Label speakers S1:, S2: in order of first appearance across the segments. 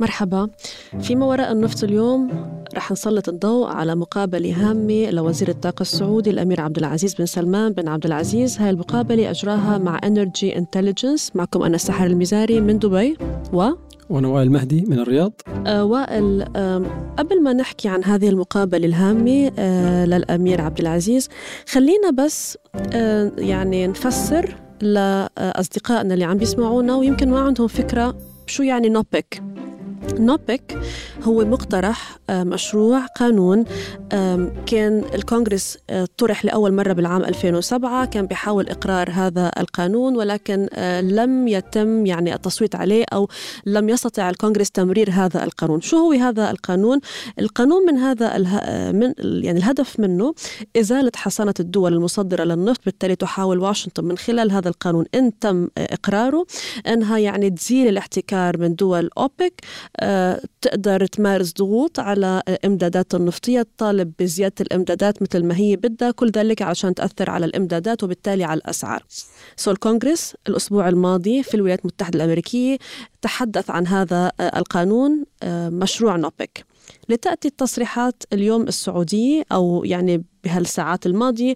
S1: مرحبا. فيما وراء النفط اليوم رح نسلط الضوء على مقابلة هامة لوزير الطاقة السعودي الأمير عبد العزيز بن سلمان بن عبد العزيز. هاي المقابلة أجراها مع Energy Intelligence معكم أنا سحر المزاري من دبي و
S2: وأنا وائل مهدي من الرياض.
S1: آه وائل آه قبل ما نحكي عن هذه المقابلة الهامة آه للأمير عبد العزيز خلينا بس آه يعني نفسر لأصدقائنا اللي عم بيسمعونا ويمكن ما عندهم فكرة شو يعني نوبك. نوبك هو مقترح آه، مشروع قانون كان الكونغرس آه، طرح لأول مرة بالعام 2007 كان بيحاول إقرار هذا القانون ولكن آه، لم يتم يعني التصويت عليه أو لم يستطع الكونغرس تمرير هذا القانون شو هو هذا القانون؟ القانون من هذا من يعني الهدف منه إزالة حصانة الدول المصدرة للنفط بالتالي تحاول واشنطن من خلال هذا القانون إن تم إقراره أنها يعني تزيل الاحتكار من دول أوبك تقدر تمارس ضغوط على إمدادات النفطية تطالب بزيادة الإمدادات مثل ما هي بدها كل ذلك عشان تأثر على الإمدادات وبالتالي على الأسعار. سو الكونغرس الأسبوع الماضي في الولايات المتحدة الأمريكية تحدث عن هذا القانون مشروع نوبك. لتأتي التصريحات اليوم السعودية أو يعني بهالساعات الماضية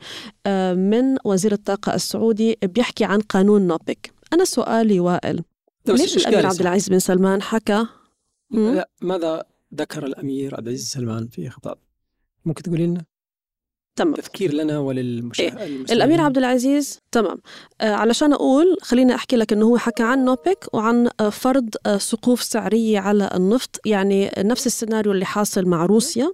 S1: من وزير الطاقة السعودي بيحكي عن قانون نوبك. أنا سؤالي وائل. ليش الأمير عبد العزيز بن سلمان حكى
S2: ماذا ذكر الأمير عبد العزيز سلمان في خطاب؟ ممكن تقولي لنا؟
S1: تمام.
S2: تذكير لنا وللمشاهد إيه؟
S1: الأمير عبد العزيز تمام. آه علشان أقول خليني أحكي لك إنه هو حكى عن نوبك وعن آه فرض آه سقوف سعرية على النفط يعني نفس السيناريو اللي حاصل مع روسيا.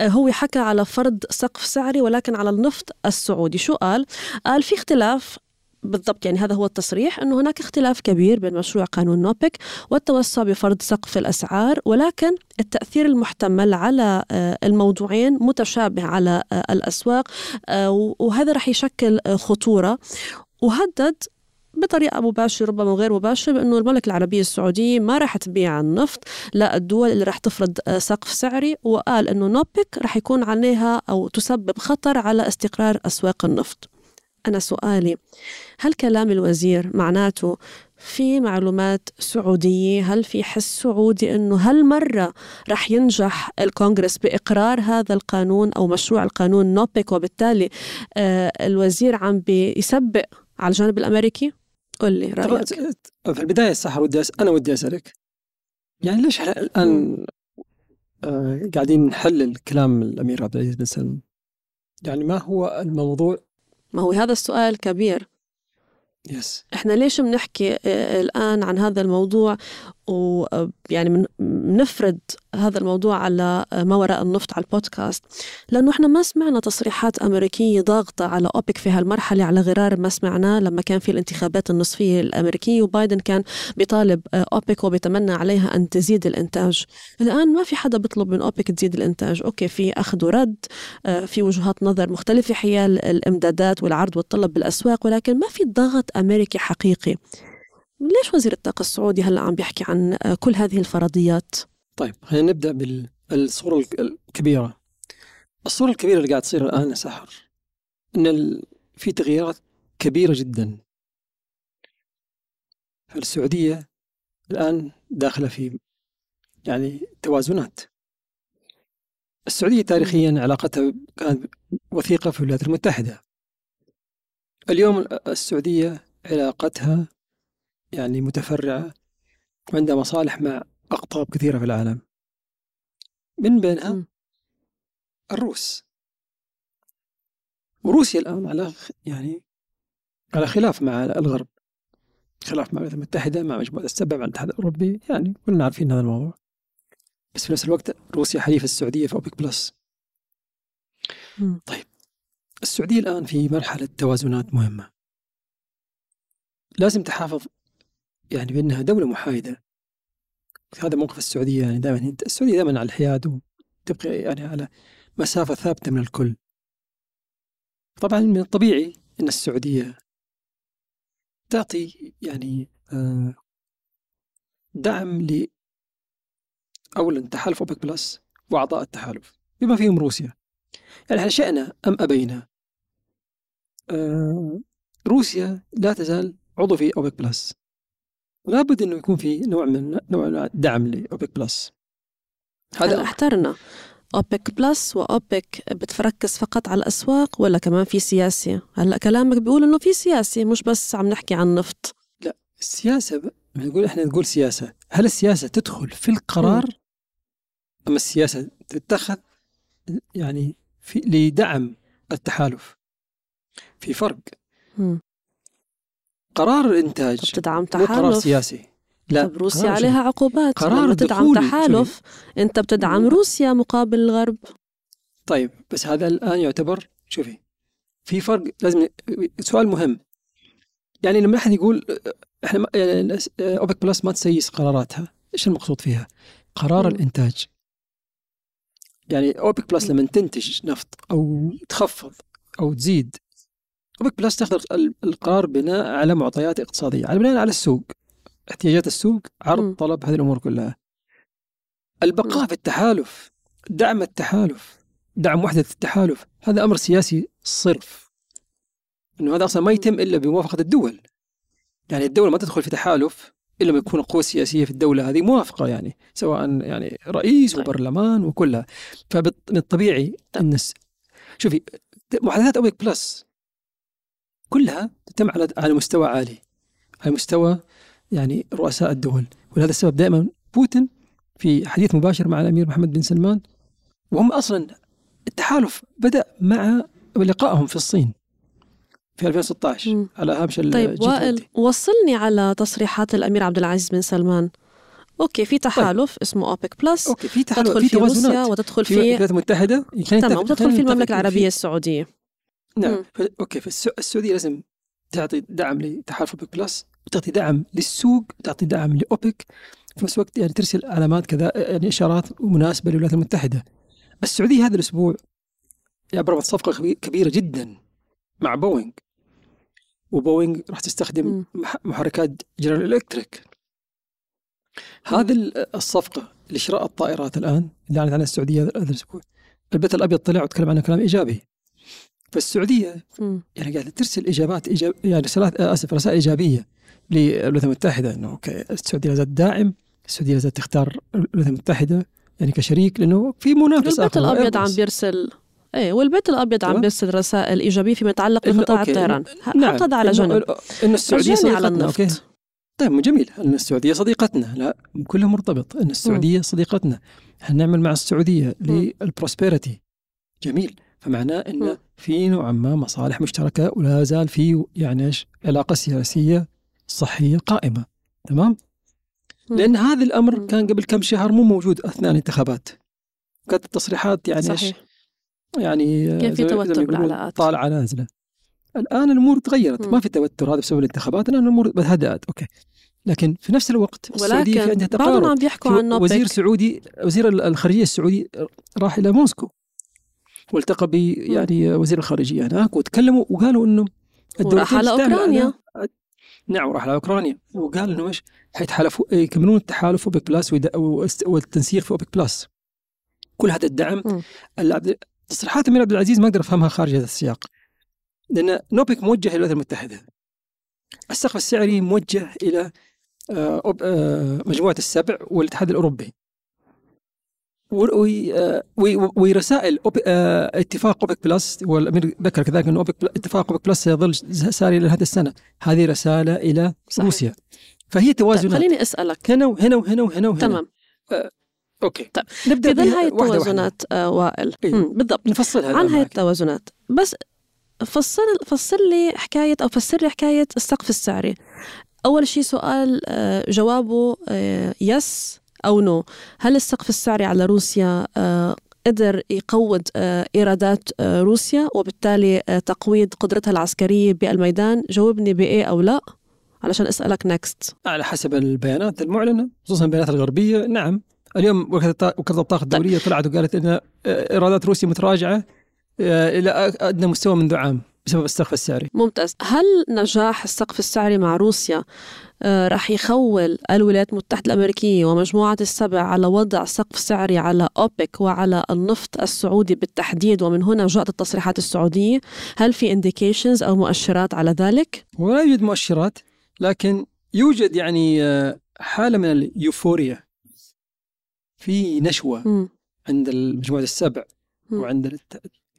S1: آه هو حكى على فرض سقف سعري ولكن على النفط السعودي. شو قال؟ قال في اختلاف بالضبط يعني هذا هو التصريح أنه هناك اختلاف كبير بين مشروع قانون نوبك والتوسع بفرض سقف الأسعار ولكن التأثير المحتمل على آه، الموضوعين متشابه على آه، الأسواق آه، وهذا رح يشكل خطورة وهدد بطريقة مباشرة ربما غير مباشرة بأنه المملكة العربية السعودية ما راح تبيع النفط للدول اللي راح تفرض سقف سعري وقال إنه نوبك راح يكون عليها أو تسبب خطر على استقرار أسواق النفط. أنا سؤالي هل كلام الوزير معناته في معلومات سعودية؟ هل في حس سعودي أنه هالمرة رح ينجح الكونغرس بإقرار هذا القانون أو مشروع القانون نوبك وبالتالي آه الوزير عم بيسبق على الجانب الأمريكي؟ قل لي رأيك.
S2: في البداية الصح ودي أس... أنا ودي أسألك. يعني ليش الآن آه قاعدين نحلل كلام الأمير عبد العزيز بن سلمان؟ يعني ما هو الموضوع
S1: ما هو هذا السؤال كبير.
S2: يس
S1: إحنا ليش بنحكي آه، الآن عن هذا الموضوع؟ ويعني بنفرض هذا الموضوع على ما وراء النفط على البودكاست. لأنه إحنا ما سمعنا تصريحات أمريكية ضاغطة على أوبك في هالمرحلة على غرار ما سمعناه لما كان في الانتخابات النصفية الأمريكية وبايدن كان بيطالب أوبك وبيتمنى عليها أن تزيد الإنتاج. الآن ما في حدا بيطلب من أوبك تزيد الإنتاج. أوكي في أخذ ورد آه، في وجهات نظر مختلفة حيال الإمدادات والعرض والطلب بالأسواق ولكن ما في ضغط أمريكي حقيقي. ليش وزير الطاقة السعودي هلا عم بيحكي عن كل هذه الفرضيات؟
S2: طيب خلينا نبدأ بالصورة الكبيرة. الصورة الكبيرة اللي قاعد تصير الآن سحر إن في تغييرات كبيرة جدا. السعودية الآن داخلة في يعني توازنات. السعودية تاريخيا علاقتها كانت وثيقة في الولايات المتحدة. اليوم السعودية علاقتها يعني متفرعة وعندها مصالح مع أقطاب كثيرة في العالم. من بينها الروس. وروسيا الآن على يعني على خلاف مع الغرب. خلاف مع الولايات المتحدة مع مجموعة السبع مع الاتحاد الأوروبي يعني كلنا عارفين هذا الموضوع. بس في نفس الوقت روسيا حليف السعودية في أوبك بلس. طيب. السعودية الآن في مرحلة توازنات مهمة. لازم تحافظ يعني بأنها دولة محايدة. هذا موقف السعودية يعني دائما السعودية دائما على الحياد وتبقى يعني على مسافة ثابتة من الكل. طبعا من الطبيعي أن السعودية تعطي يعني آه، دعم ل أولا تحالف أوبك بلس وأعضاء التحالف بما فيهم روسيا. يعني إحنا شئنا أم أبينا آه، روسيا لا تزال عضو في أوبك بلس لابد إنه يكون في نوع من نوع من دعم لأوبك بلس.
S1: هذا أحترنا؟ أوبك بلس وأوبك بتركز فقط على الأسواق ولا كمان في سياسي هلأ كلامك بيقول إنه في سياسي مش بس عم نحكي عن نفط.
S2: لا السياسة نقول إحنا نقول سياسة. هل السياسة تدخل في القرار؟ ام السياسة تتخذ يعني في لدعم التحالف. في فرق. قرار الإنتاج
S1: بتدعم
S2: مو قرار
S1: تحالف.
S2: سياسي. لا.
S1: طب روسيا عليها عقوبات.
S2: قرار
S1: لما تدعم تحالف أنت بتدعم روسيا مقابل الغرب.
S2: طيب بس هذا الآن يعتبر شوفي في فرق لازم سؤال مهم. يعني لما أحد يقول إحنا ما- يعني أوبك بلس ما تسيس قراراتها إيش المقصود فيها؟ قرار
S1: مم.
S2: الإنتاج. يعني أوبك بلس لما تنتج نفط أو تخفض أو تزيد اوبك بلس تاخذ ال- القرار بناء على معطيات اقتصادية على بناء على السوق احتياجات السوق عرض
S1: مم.
S2: طلب هذه الأمور كلها. البقاء
S1: مم.
S2: في التحالف دعم التحالف دعم وحدة التحالف هذا أمر سياسي صرف. إنه هذا أصلا ما يتم إلا بموافقة الدول. يعني الدولة ما تدخل في تحالف إلا لما يكون القوى السياسيه في الدولة هذه موافقة يعني سواء يعني رئيس
S1: طيب.
S2: وبرلمان وكلها. فمن الطبيعي إن الس- شوفي محادثات اوبك بلس كلها تتم على على مستوى عالي على مستوى يعني رؤساء الدول. ولهذا السبب دائما بوتين في حديث مباشر مع الأمير محمد بن سلمان وهم أصلا التحالف بدأ مع لقائهم في الصين في 2016
S1: مم.
S2: على هامش
S1: طيب
S2: G20.
S1: وائل وصلني على تصريحات الأمير عبد العزيز بن سلمان. okay في تحالف اسمه أوبك بلس.
S2: okay في تحالف
S1: تدخل
S2: في
S1: في روسيا وتدخل
S2: في الولايات المتحدة. خلينا
S1: تمام وتدخل في
S2: المملكة
S1: العربية السعودية.
S2: نعم. ف... okay فالسعوديه لازم تعطي دعم لتحالف أوبك بلس وتعطي دعم للسوق وتعطي دعم لأوبك. في نفس الوقت يعني ترسل علامات كذا يعني إشارات مناسبة للولايات المتحدة. السعودية هذا الأسبوع ابرمت صفقة كبي- كبيرة جدا مع بوينغ. وبوينغ راح تستخدم محركات جنرال إلكتريك. هذه ال- الصفقة لشراء الطائرات الآن اللي اعلنت عنها السعودية هذا الأسبوع. البيت الأبيض طلع وتكلم عنها كلام إيجابي. فالسعوديه
S1: مم.
S2: يعني قاعدة ترسل إجابات إيجاب يعني رسالات آه، آسف رسائل إيجابية للولايات المتحدة إنه okay السعودية لا زالت داعم السعودية لا زالت تختار الولايات المتحدة يعني كشريك لأنه في منافس
S1: البيت الأبيض عم. بيرسل. إيه والبيت الأبيض عم
S2: تمام.
S1: بيرسل رسائل إيجابية فيما يتعلق بقطاع
S2: okay،
S1: الطيران.
S2: نعم
S1: حط هذا على جنب.
S2: إنه
S1: السعودية على
S2: صديقتنا okay.
S1: النفط
S2: طيب جميل. إن السعودية صديقتنا. لا كله مرتبط. إن السعودية صديقتنا. هنعمل مع السعودية.
S1: لل
S2: prosperity؟ جميل. فمعناه إن
S1: مم.
S2: في نوعا ما مصالح مشتركة ولا زال في يعني إيش؟ علاقة سياسية صحية قائمة. تمام. لأن هذا الأمر
S1: مم.
S2: كان قبل كم شهر مو موجود أثناء الانتخابات. كانت التصريحات يعني إيش؟
S1: صحيح.
S2: يعني
S1: كان في توتر بالعلاقات.
S2: طالعة نازلة. الآن الأمور تغيرت. ما في توتر هذا بسبب الانتخابات. الآن الأمور هدأت. okay. لكن في نفس الوقت السعودية في عندها
S1: بعضهم
S2: تقارب.
S1: عم بيحكوا عن
S2: وزير سعودي وزير الخارجية السعودي راح إلى موسكو. والتقى ب يعني وزير الخارجية هناك وتكلموا وقالوا إنه
S1: وراح على.
S2: على- نعم وراح على أوكرانيا. وقال إنه إيش؟ حيتحالفوا يكملون التحالف أوبك بلس والتنسيق في أوبك بلس كل هذا الدعم تصريحات الامير عبد العزيز ما أقدر أفهمها خارج هذا السياق. لأن NOPEC موجه إلى الولايات المتحدة. السقف السعري موجه إلى آه، آه، مجموعة السبع والاتحاد الأوروبي. ورسائل آه، اتفاق أوبك بلس والأمير ذكر كذلك أن أوبك بل- اتفاق أوبك بلس سيظل ساري لهذه السنة. هذه رسالة إلى
S1: صحيح.
S2: روسيا. فهي
S1: طيب
S2: توازنات
S1: خليني أسألك.
S2: هنا وهنا وهنا وهنا وهنا
S1: تمام.
S2: okay.
S1: طيب،
S2: نبدأ
S1: في هاي. التوازنات آه، وائل.
S2: إيه.
S1: بالضبط.
S2: نفصلها
S1: عن هاي. التوازنات. بس فسر فسر لي حكاية أو فسر لي حكاية السقف السعري. أول شيء سؤال آه، جوابه آه، yes. أو no. هل السقف السعري على روسيا آه، قدر يقود آه، إيرادات آه، روسيا وبالتالي تقويض قدرتها العسكرية بالميدان؟ جاوبني بإيه أو لا؟ علشان أسألك نكست
S2: على حسب البيانات المعلنة خصوصا البيانات الغربية. نعم اليوم وكالة الطاقة الدولية طلعت وقالت إن إيرادات روسيا متراجعة إلى أدنى مستوى منذ عام. بسبب السقف السعري
S1: ممتاز هل نجاح السقف السعري مع روسيا آه، رح يخول الولايات المتحدة الأمريكية ومجموعة السبع على وضع سقف سعري على أوبك وعلى النفط السعودي بالتحديد ومن هنا جاءت التصريحات السعودية هل في indications أو مؤشرات على ذلك؟
S2: ولا يوجد مؤشرات لكن يوجد يعني آه، حالة من اليوفوريا في نشوة
S1: مم.
S2: عند المجموعة السبع
S1: مم.
S2: وعند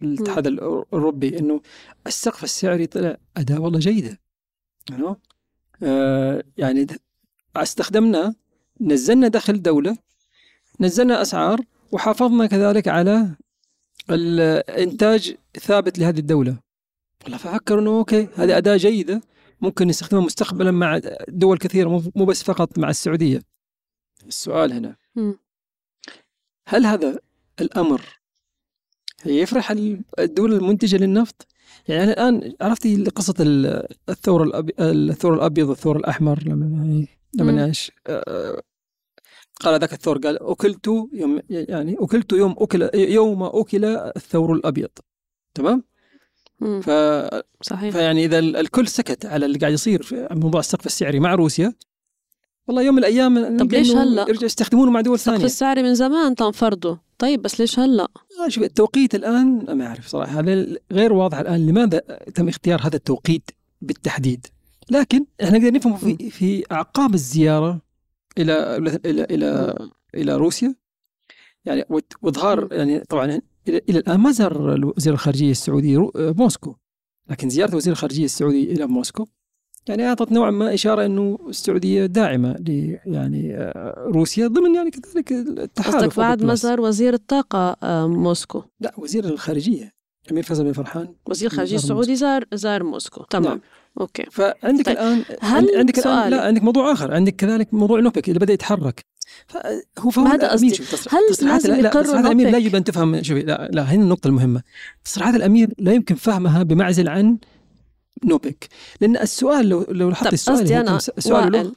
S2: الاتحاد الأوروبي إنه السقف السعري طلع أداة والله جيدة know؟ آه يعني استخدمنا نزلنا دخل دولة نزلنا أسعار وحافظنا كذلك على الانتاج ثابت لهذه الدولة. والله ففكروا إنه أوكي هذه أداة جيدة ممكن نستخدمها مستقبلا مع دول كثيرة مو- بس فقط مع السعودية. السؤال هنا. هل هذا الأمر يفرح ال- الدول المنتجة للنفط؟ يعني أنا الآن عرفتي قصة ال- الثور الأبي... الثور الأبيض والثور الأحمر لما. لما إيش آه، قال ذاك الثور قال أكلت يوم يعني أكلت يوم اكل يوم أكل الثور الأبيض تمام؟ ف...
S1: صحيح
S2: فيعني إذا ال- الكل سكت على اللي قاعد يصير في موضوع السقف السعري مع روسيا والله يوم من الأيام نلقى
S1: ليش
S2: إنه
S1: هلأ؟
S2: يرجعوا يستخدمونه مع دول
S1: السقف
S2: ثانية
S1: السعري من زمان تم فرضه طيب بس ليش
S2: هلأ؟ شوف التوقيت الآن ما أعرف صراحة هذا غير واضح الآن لماذا تم اختيار هذا التوقيت بالتحديد. لكن إحنا نقدر نفهم في في أعقاب الزيارة إلى إلى إلى إلى روسيا. يعني وإظهار يعني طبعا إلى إلى الآن ما زار وزير الخارجية السعودي موسكو. لكن زيارة وزير الخارجية السعودي إلى موسكو يعني أعطت نوعا ما إشارة إنه السعودية داعمة ل يعني آه، روسيا ضمن يعني كذلك التحالف
S1: قصدك بعد ما. زار وزير الطاقة آه، موسكو.
S2: لا وزير الخارجية أمير فيصل بن فرحان.
S1: وزير الخارجية
S2: زار
S1: السعودي زار زار موسكو. تمام.
S2: نعم.
S1: okay.
S2: فعندك
S1: طيب،
S2: الآن
S1: هل
S2: عندك الآن
S1: سؤالي-
S2: لا عندك موضوع آخر. عندك كذلك موضوع نوبك اللي بدأ يتحرك. فهو فهو
S1: هذا قصدي. هل لازم
S2: لا- تصريحات الأمير لا؟ يجب ان تفهم. شوفي لا لا هنا النقطة المهمة. تصريحات الأمير لا يمكن فهمها بمعزل عن نوبك لأن السؤال لو لو لاحظت السؤال
S1: قصدي
S2: س- سؤال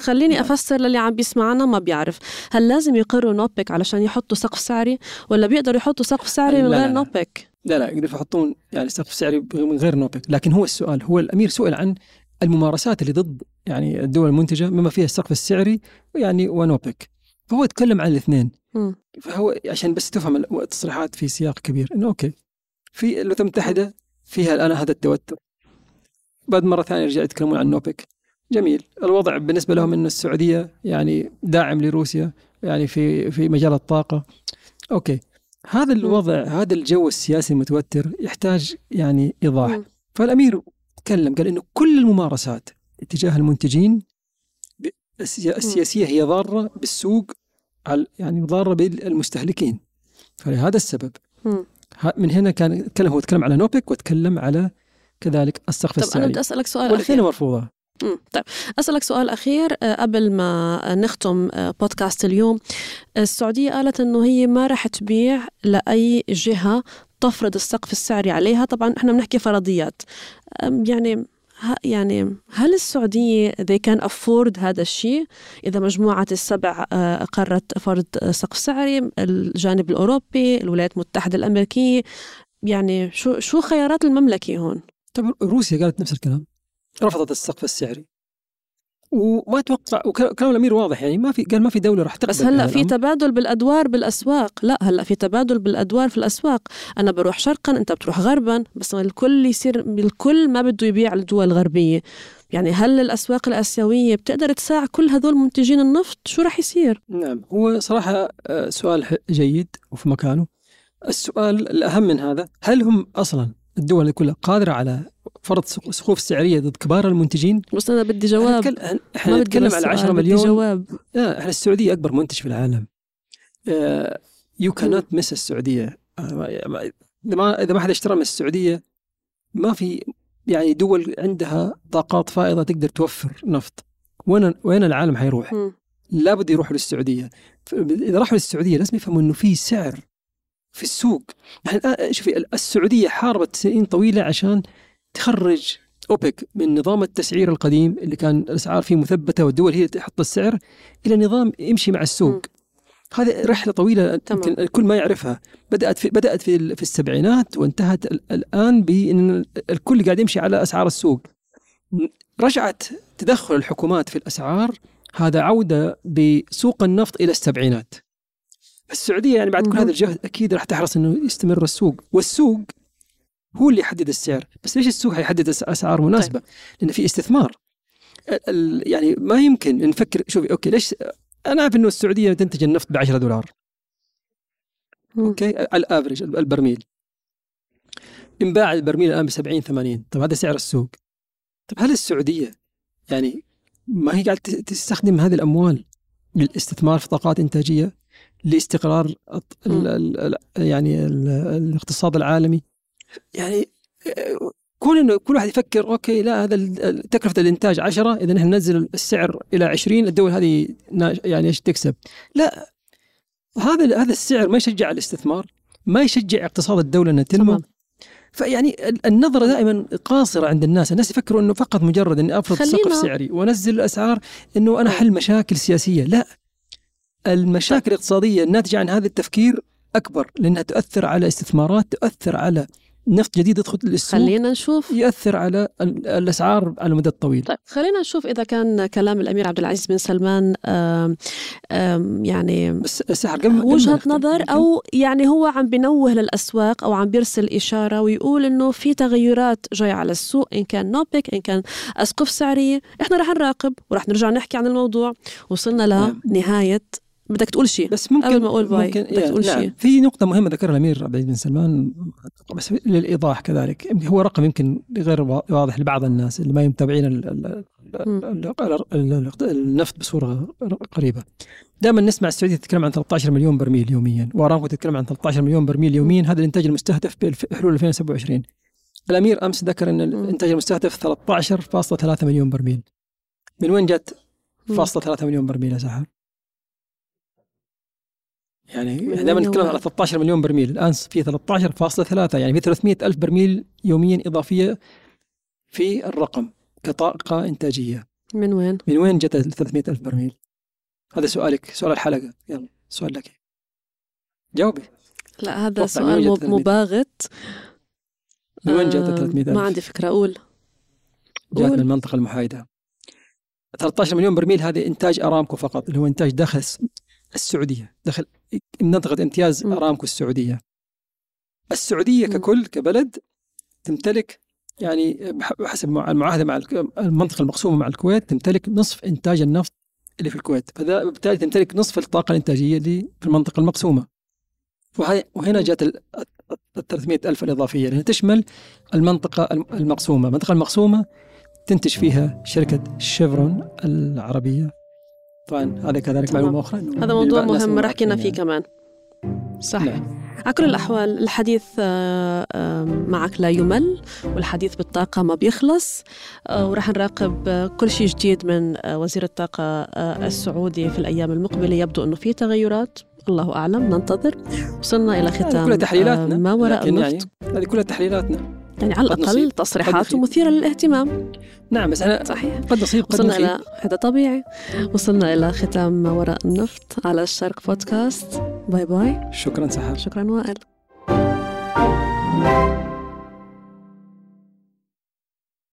S1: خليني
S2: نعم.
S1: أفسر للي عم بيسمعنا ما بيعرف. هل لازم يقروا نوبك علشان يحطوا سقف سعري ولا بيقدروا يحطوا سقف سعري من غير. نوبك؟
S2: لا لا يقدروا يحطون يعني سقف سعري من غير نوبك. لكن هو السؤال هو الأمير سئل عن الممارسات اللي ضد يعني الدول المنتجة بما فيها السقف السعري يعني ونوبك. فهو يتكلم عن الاثنين. فهو عشان بس تفهم التصريحات في سياق كبير إنه أوكي في الولايات المتحده فيها الآن هذا التوتر. بعد مرة ثانية رجعوا يتكلمون عن نوبك. جميل. الوضع بالنسبة لهم إنه السعودية يعني داعم لروسيا يعني في في مجال الطاقة. أوكي. هذا الوضع هذا الجو السياسي المتوتر يحتاج يعني
S1: إيضاح.
S2: فالأمير تكلم قال انه كل الممارسات تجاه المنتجين السياسية هي ضارة بالسوق يعني ضارة بالمستهلكين. فلهذا السبب من هنا كان يتكلم هو تكلم على نوبك وتكلم على كذلك السقف
S1: طب أنا
S2: السعري
S1: بدي أسألك سؤال
S2: والاثنين
S1: مم. طيب. أسألك سؤال أخير آه، قبل ما نختم آه، بودكاست اليوم. السعودية قالت أنه هي ما رح تبيع لأي جهة تفرض السقف السعري عليها. طبعا إحنا بنحكي فرضيات. يعني يعني هل السعودية they can afford هذا الشيء؟ إذا مجموعة السبع آه، قررت فرض آه، سقف سعري الجانب الأوروبي الولايات المتحدة الأمريكية. يعني شو شو خيارات المملكة هون؟
S2: طب روسيا قالت نفس الكلام رفضت السقف السعري. وما أتوقع وكلام الأمير واضح يعني ما في قال ما في دولة راح تقبل
S1: بس
S2: هلأ
S1: في. تبادل بالأدوار بالأسواق. لا هلأ في تبادل بالأدوار في الأسواق. أنا بروح شرقا أنت بتروح غربا بس الكل يصير الكل ما بده يبيع الدول الغربية. يعني هل الأسواق الآسيوية بتقدر تساع كل هذول منتجين النفط؟ شو رح يصير؟
S2: نعم هو صراحة آه، سؤال جيد وفي مكانه. السؤال الأهم من هذا هل هم أصلا الدول كلها قادرة على فرض سق- سقوف سعريه ضد كبار المنتجين؟
S1: بس أنا بدي جواب. إحنا بدي
S2: نتكلم على
S1: سؤال،
S2: 10
S1: بدي
S2: مليون.
S1: جواب.
S2: لا إحنا السعودية أكبر منتج في العالم. يو كانت مس السعودية. آه، إذا ما إذا ما حد اشترى من السعودية ما في يعني دول عندها طاقات فائضة تقدر توفر نفط. وين وين العالم حيروح؟ لابد يروحوا للسعودية. إذا راحوا للسعودية لازم يفهموا إنه في سعر في السوق. الآن شوفي السعودية حاربت سنين طويلة عشان تخرج أوبك من نظام التسعير القديم اللي كان الأسعار فيه مثبتة والدول هي تحط السعر إلى نظام يمشي مع السوق.
S1: مم.
S2: هذه رحلة
S1: طويلة.
S2: يمكن الكل ما يعرفها. بدأت في بدأت في في السبعينات وانتهت ال- الآن بإن الكل قاعد يمشي على أسعار السوق. رجعت تدخل الحكومات في الأسعار. هذا عودة بسوق النفط إلى السبعينات. السعودية يعني بعد كل. هذا الجهد أكيد راح تحرص إنه يستمر السوق. والسوق هو اللي يحدد السعر. بس ليش السوق حيحدد أس- أسعار مناسبة؟ لأن في استثمار. يعني ما يمكن نفكر شوفي okay ليش أنا عارف إنه السعودية تنتج النفط ب 10 دولار.
S1: مم.
S2: okay؟ على ال average البرميل. انباع البرميل الآن ب 70 80 طب هذا سعر السوق. طب هل السعودية يعني ما هي قاعدة تستخدم هذه الأموال للاستثمار في طاقات إنتاجية؟ لاستقرار ال- يعني ال- الاقتصاد العالمي. يعني كون إنه كل واحد يفكر أوكي لا هذا تكلفة الإنتاج 10 إذا نحن ننزل السعر إلى 20 الدول هذه يعني إيش تكسب؟ لا. هذا هذا السعر ما يشجع الاستثمار ما يشجع اقتصاد الدولة إنها تنمو. فيعني ال- النظرة دائما قاصرة عند الناس، الناس يفكروا إنه فقط مجرد إني
S1: أفرض
S2: سقف سعري وأنزل الأسعار إنه أنا
S1: طيب.
S2: حل مشاكل سياسية، لا. المشاكل الاقتصادية الناتجة عن هذا التفكير أكبر لأنها تؤثر على استثمارات، تؤثر على نفط جديد يدخل للسوق
S1: خلينا نشوف
S2: يؤثر على ال- الأسعار على المدى الطويل.
S1: طيب خلينا نشوف إذا كان كلام الأمير عبد العزيز بن سلمان آم آم يعني
S2: بس قبل ما
S1: وجهة نظر أو يعني هو عم بنوه للأسواق أو عم بيرسل إشارة ويقول إنه في تغيرات جاية على السوق إن كان نوبك إن كان أسقف سعرية إحنا رح نراقب ورح نرجع نحكي عن الموضوع وصلنا
S2: نعم.
S1: لنهاية بدك تقول شيء
S2: بس ممكن
S1: قبل ما أقول باي،
S2: ممكن
S1: بدك تقول
S2: نعم.
S1: شيء.
S2: في نقطة مهمة ذكرها الأمير عبد العزيز بن سلمان بس للإيضاح كذلك هو رقم يمكن غير وا- واضح لبعض الناس اللي ما متابعين النفط بصورة قريبة دائما نسمع السعودية تتكلم عن 13 مليون برميل يوميا وأرامكو تتكلم عن 13 مليون برميل يوميا هذا الإنتاج المستهدف بحلول 2027 الأمير أمس ذكر إن الانتاج المستهدف 13.3 مليون برميل من وين جت. فاصلة 3 مليون برميل يا سحر؟ يعني دائما نتكلم؟ على 13 مليون برميل الآن في 13.3 يعني في 300 ألف برميل يوميا إضافية في الرقم كطاقة إنتاجية
S1: من وين؟
S2: من وين جت ال 300 ألف برميل؟ هذا سؤالك سؤال الحلقة يلا سؤال لك جاوبي
S1: لا هذا سؤال
S2: 300
S1: مباغت
S2: من وين جت
S1: آه،
S2: 300
S1: ما؟ عندي فكرة أقول
S2: جات من
S1: قول.
S2: المنطقة المحايدة 13 مليون برميل هذه إنتاج أرامكو فقط اللي هو إنتاج داخل السعودية داخل منطقه امتياز. أرامكو السعودية
S1: السعودية.
S2: ككل كبلد تمتلك يعني بح- بحسب مع- المعاهدة مع المنطقة المقسومه مع الكويت تمتلك نصف إنتاج النفط اللي في الكويت فذا بالتالي تمتلك نصف الطاقة الإنتاجية اللي في المنطقة المقسومه وهنا. جاءت ال 300 ألف الإضافية لأنها تشمل المنطقة الم- المقسومة المنطقة المقسومة تنتج فيها شركة شيفرون العربية طبعا هذا كذلك أخرى. إنه
S1: هذا موضوع مهم
S2: ما
S1: رح حكينا فيه كمان. صح
S2: نعم.
S1: على كل الأحوال الحديث آه، آه، معك لا يمل والحديث بالطاقة ما بيخلص. آه، ورح نراقب كل شيء جديد من وزير الطاقة السعودي في الأيام المقبلة. يبدو أنه في تغيرات. الله أعلم ننتظر. وصلنا إلى ختام
S2: كلها تحليلاتنا.
S1: ما وراء النفط
S2: يعني هذه كلها تحليلاتنا.
S1: يعني على الأقل
S2: نصيب، قد
S1: تصريحات
S2: نصيب.
S1: مثيرة للاهتمام.
S2: نعم بس أنا
S1: صحيح.
S2: قد نصيب قد
S1: وصلنا إلى هذا طبيعي. وصلنا إلى ختام ما وراء النفط على الشرق بودكاست. باي باي.
S2: شكرا سحر.
S1: شكرا وائل.